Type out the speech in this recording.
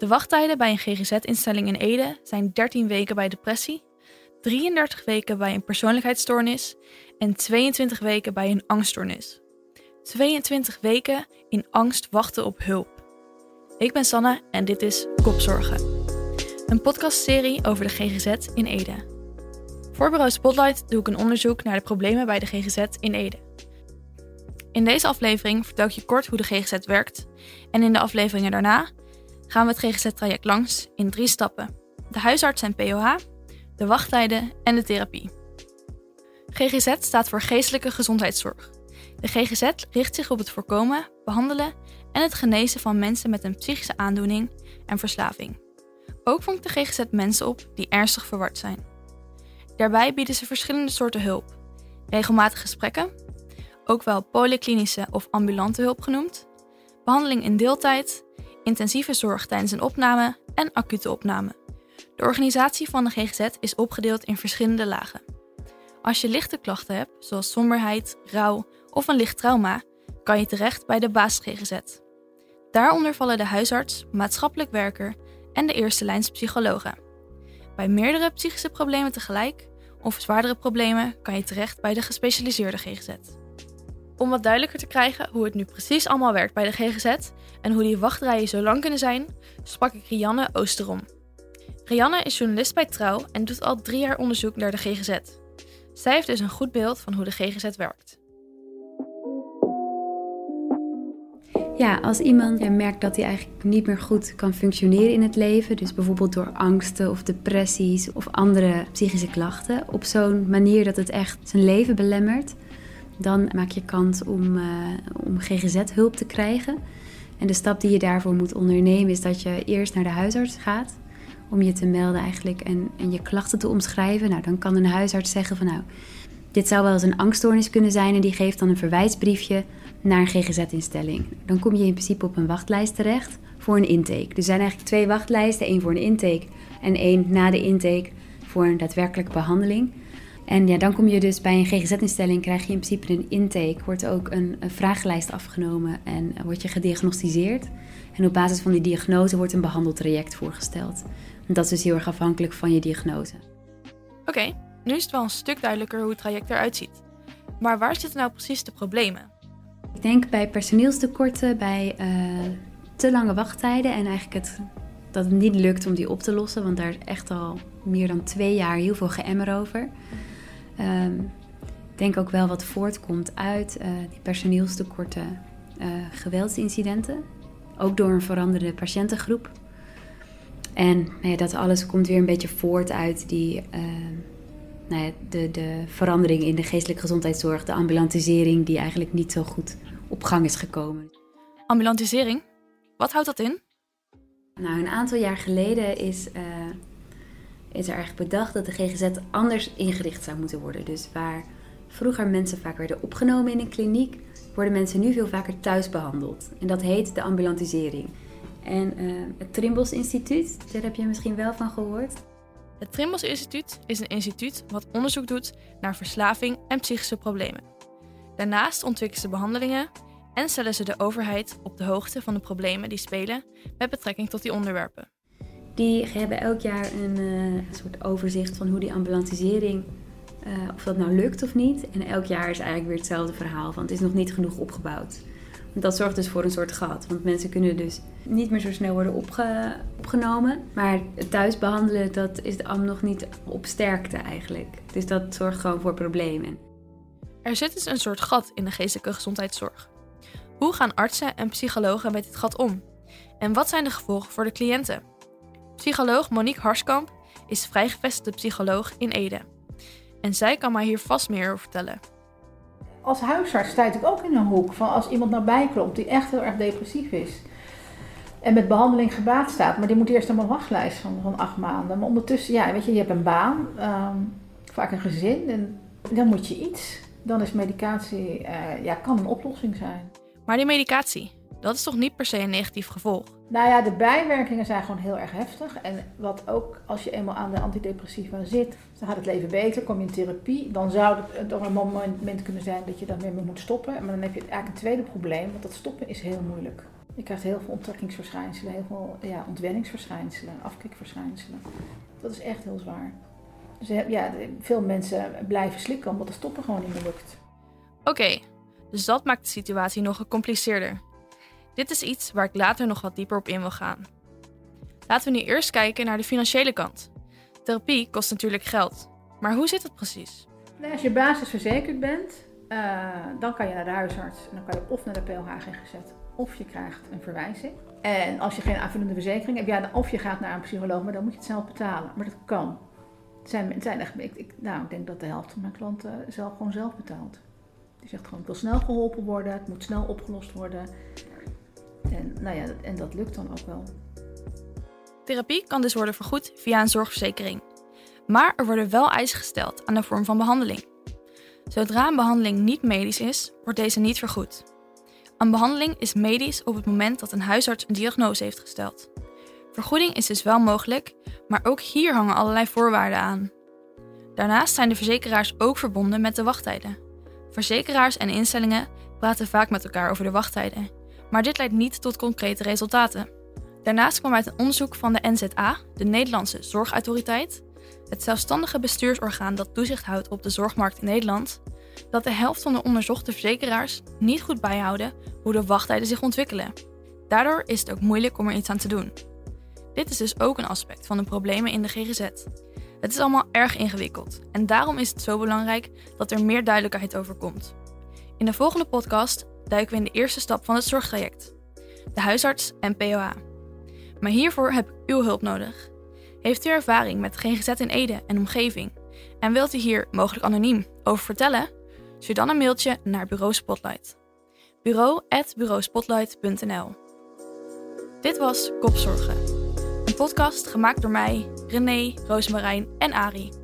De wachttijden bij een GGZ-instelling in Ede zijn 13 weken bij depressie, 33 weken bij een persoonlijkheidsstoornis en 22 weken bij een angststoornis. 22 weken in angst wachten op hulp. Ik ben Sanne en dit is Kopzorgen. Een podcastserie over de GGZ in Ede. Voor bureau Spotlight doe ik een onderzoek naar de problemen bij de GGZ in Ede. In deze aflevering vertel ik je kort hoe de GGZ werkt en in de afleveringen daarna gaan we het GGZ-traject langs in drie stappen. De huisarts en POH, de wachttijden en de therapie. GGZ staat voor Geestelijke Gezondheidszorg. De GGZ richt zich op het voorkomen, behandelen en het genezen van mensen met een psychische aandoening en verslaving. Ook vangt de GGZ mensen op die ernstig verward zijn. Daarbij bieden ze verschillende soorten hulp. Regelmatige gesprekken, ook wel polyklinische of ambulante hulp genoemd, behandeling in deeltijd, intensieve zorg tijdens een opname en acute opname. De organisatie van de GGZ is opgedeeld in verschillende lagen. Als je lichte klachten hebt, zoals somberheid, rouw of een licht trauma, kan je terecht bij de basis GGZ. Daaronder vallen de huisarts, maatschappelijk werker en de eerste lijns psychologen. Bij meerdere psychische problemen tegelijk of zwaardere problemen kan je terecht bij de gespecialiseerde GGZ. Om wat duidelijker te krijgen hoe het nu precies allemaal werkt bij de GGZ en hoe die wachtrijen zo lang kunnen zijn, sprak ik Rianne Oosterom. Rianne is journalist bij Trouw en doet al drie jaar onderzoek naar de GGZ. Zij heeft dus een goed beeld van hoe de GGZ werkt. Ja, als iemand merkt dat hij eigenlijk niet meer goed kan functioneren in het leven, dus bijvoorbeeld door angsten of depressies of andere psychische klachten, op zo'n manier dat het echt zijn leven belemmert, dan maak je kans om, uh, om GGZ-hulp te krijgen. En de stap die je daarvoor moet ondernemen is dat je eerst naar de huisarts gaat om je te melden eigenlijk en, en je klachten te omschrijven. Nou, dan kan een huisarts zeggen van nou, dit zou wel eens een angststoornis kunnen zijn en die geeft dan een verwijsbriefje naar een GGZ-instelling. Dan kom je in principe op een wachtlijst terecht voor een intake. Er zijn eigenlijk twee wachtlijsten, één voor een intake en één na de intake voor een daadwerkelijke behandeling. En ja, dan kom je dus bij een GGZ-instelling, krijg je in principe een intake, wordt ook een, een vragenlijst afgenomen en word je gediagnosticeerd. En op basis van die diagnose wordt een behandeltraject voorgesteld. En dat is dus heel erg afhankelijk van je diagnose. Oké, nu is het wel een stuk duidelijker hoe het traject eruit ziet. Maar waar zitten nou precies de problemen? Ik denk bij personeelstekorten, bij uh, te lange wachttijden en eigenlijk het, dat het niet lukt om die op te lossen, want daar is echt al meer dan twee jaar heel veel geëmmer over. Um, ik denk ook wel wat voortkomt uit uh, die personeelstekorten, uh, geweldsincidenten. Ook door een veranderde patiëntengroep. En nou ja, dat alles komt weer een beetje voort uit die, uh, nou ja, de, de verandering in de geestelijke gezondheidszorg, de ambulantisering, die eigenlijk niet zo goed op gang is gekomen. Ambulantisering? Wat houdt dat in? Nou, een aantal jaar geleden is, uh, is er eigenlijk bedacht dat de GGZ anders ingericht zou moeten worden. Dus waar vroeger mensen vaak werden opgenomen in een kliniek, worden mensen nu veel vaker thuis behandeld. En dat heet de ambulantisering. En uh, het Trimbos Instituut, daar heb je misschien wel van gehoord. Het Trimbos Instituut is een instituut wat onderzoek doet naar verslaving en psychische problemen. Daarnaast ontwikkelen ze behandelingen en stellen ze de overheid op de hoogte van de problemen die spelen met betrekking tot die onderwerpen. Die hebben elk jaar een, uh, soort overzicht van hoe die ambulantisering, uh, of dat nou lukt of niet. En elk jaar is eigenlijk weer hetzelfde verhaal van het is nog niet genoeg opgebouwd. Dat zorgt dus voor een soort gat. Want mensen kunnen dus niet meer zo snel worden opge opgenomen. Maar thuis behandelen, dat is de AM nog niet op sterkte eigenlijk. Dus dat zorgt gewoon voor problemen. Er zit dus een soort gat in de geestelijke gezondheidszorg. Hoe gaan artsen en psychologen met dit gat om? En wat zijn de gevolgen voor de cliënten? Psycholoog Monique Harskamp is vrijgevestigde psycholoog in Ede. En zij kan mij hier vast meer over vertellen als huisarts sta ik ook in een hoek van als iemand naar bij komt die echt heel erg depressief is. En met behandeling gebaat staat, maar die moet eerst een wachtlijst van, van acht maanden. Maar ondertussen, ja, weet je, je hebt een baan, um, vaak een gezin en dan moet je iets. Dan is medicatie, uh, ja, kan een oplossing zijn. Maar die medicatie, dat is toch niet per se een negatief gevolg? Nou ja, de bijwerkingen zijn gewoon heel erg heftig. En wat ook, als je eenmaal aan de antidepressiva zit, dan gaat het leven beter, kom je in therapie. Dan zou het op een moment kunnen zijn dat je daarmee moet stoppen. Maar dan heb je eigenlijk een tweede probleem, want dat stoppen is heel moeilijk. Je krijgt heel veel onttrekkingsverschijnselen, heel veel ja, ontwenningsverschijnselen, afkikverschijnselen. Dat is echt heel zwaar. Dus ja, veel mensen blijven slikken omdat de stoppen gewoon niet meer lukt. Oké, dus dat maakt de situatie nog gecompliceerder. Dit is iets waar ik later nog wat dieper op in wil gaan. Laten we nu eerst kijken naar de financiële kant. Therapie kost natuurlijk geld. Maar hoe zit het precies? Nou, als je basisverzekerd bent, uh, dan kan je naar de huisarts. En dan kan je of naar de PLHG gezet, of je krijgt een verwijzing. En als je geen aanvullende verzekering hebt, ja, of je gaat naar een psycholoog, maar dan moet je het zelf betalen. Maar dat kan. Het zijn, het ik, nou, denk dat de helft van mijn klanten zelf gewoon zelf betaalt. Die zegt gewoon, ik wil snel geholpen worden, het moet snel opgelost worden. En, nou ja, en dat lukt dan ook wel. Therapie kan dus worden vergoed via een zorgverzekering. Maar er worden wel eisen gesteld aan de vorm van behandeling. Zodra een behandeling niet medisch is, wordt deze niet vergoed. Een behandeling is medisch op het moment dat een huisarts een diagnose heeft gesteld. Vergoeding is dus wel mogelijk, maar ook hier hangen allerlei voorwaarden aan. Daarnaast zijn de verzekeraars ook verbonden met de wachttijden. Verzekeraars en instellingen praten vaak met elkaar over de wachttijden, maar dit leidt niet tot concrete resultaten. Daarnaast kwam uit een onderzoek van de NZA, de Nederlandse Zorgautoriteit, het zelfstandige bestuursorgaan dat toezicht houdt op de zorgmarkt in Nederland, dat de helft van de onderzochte verzekeraars niet goed bijhouden hoe de wachttijden zich ontwikkelen. Daardoor is het ook moeilijk om er iets aan te doen. Dit is dus ook een aspect van de problemen in de GGZ. Het is allemaal erg ingewikkeld en daarom is het zo belangrijk dat er meer duidelijkheid over komt. In de volgende podcast duiken we in de eerste stap van het zorgtraject: de huisarts en POA. Maar hiervoor heb ik uw hulp nodig. Heeft u ervaring met GGZ in Ede en omgeving en wilt u hier mogelijk anoniem over vertellen? Stuur dan een mailtje naar Bureau Spotlight. bureau@bureauspotlight.nl. Dit was Kopzorgen, een podcast gemaakt door mij, René, Roosmarijn en Ari.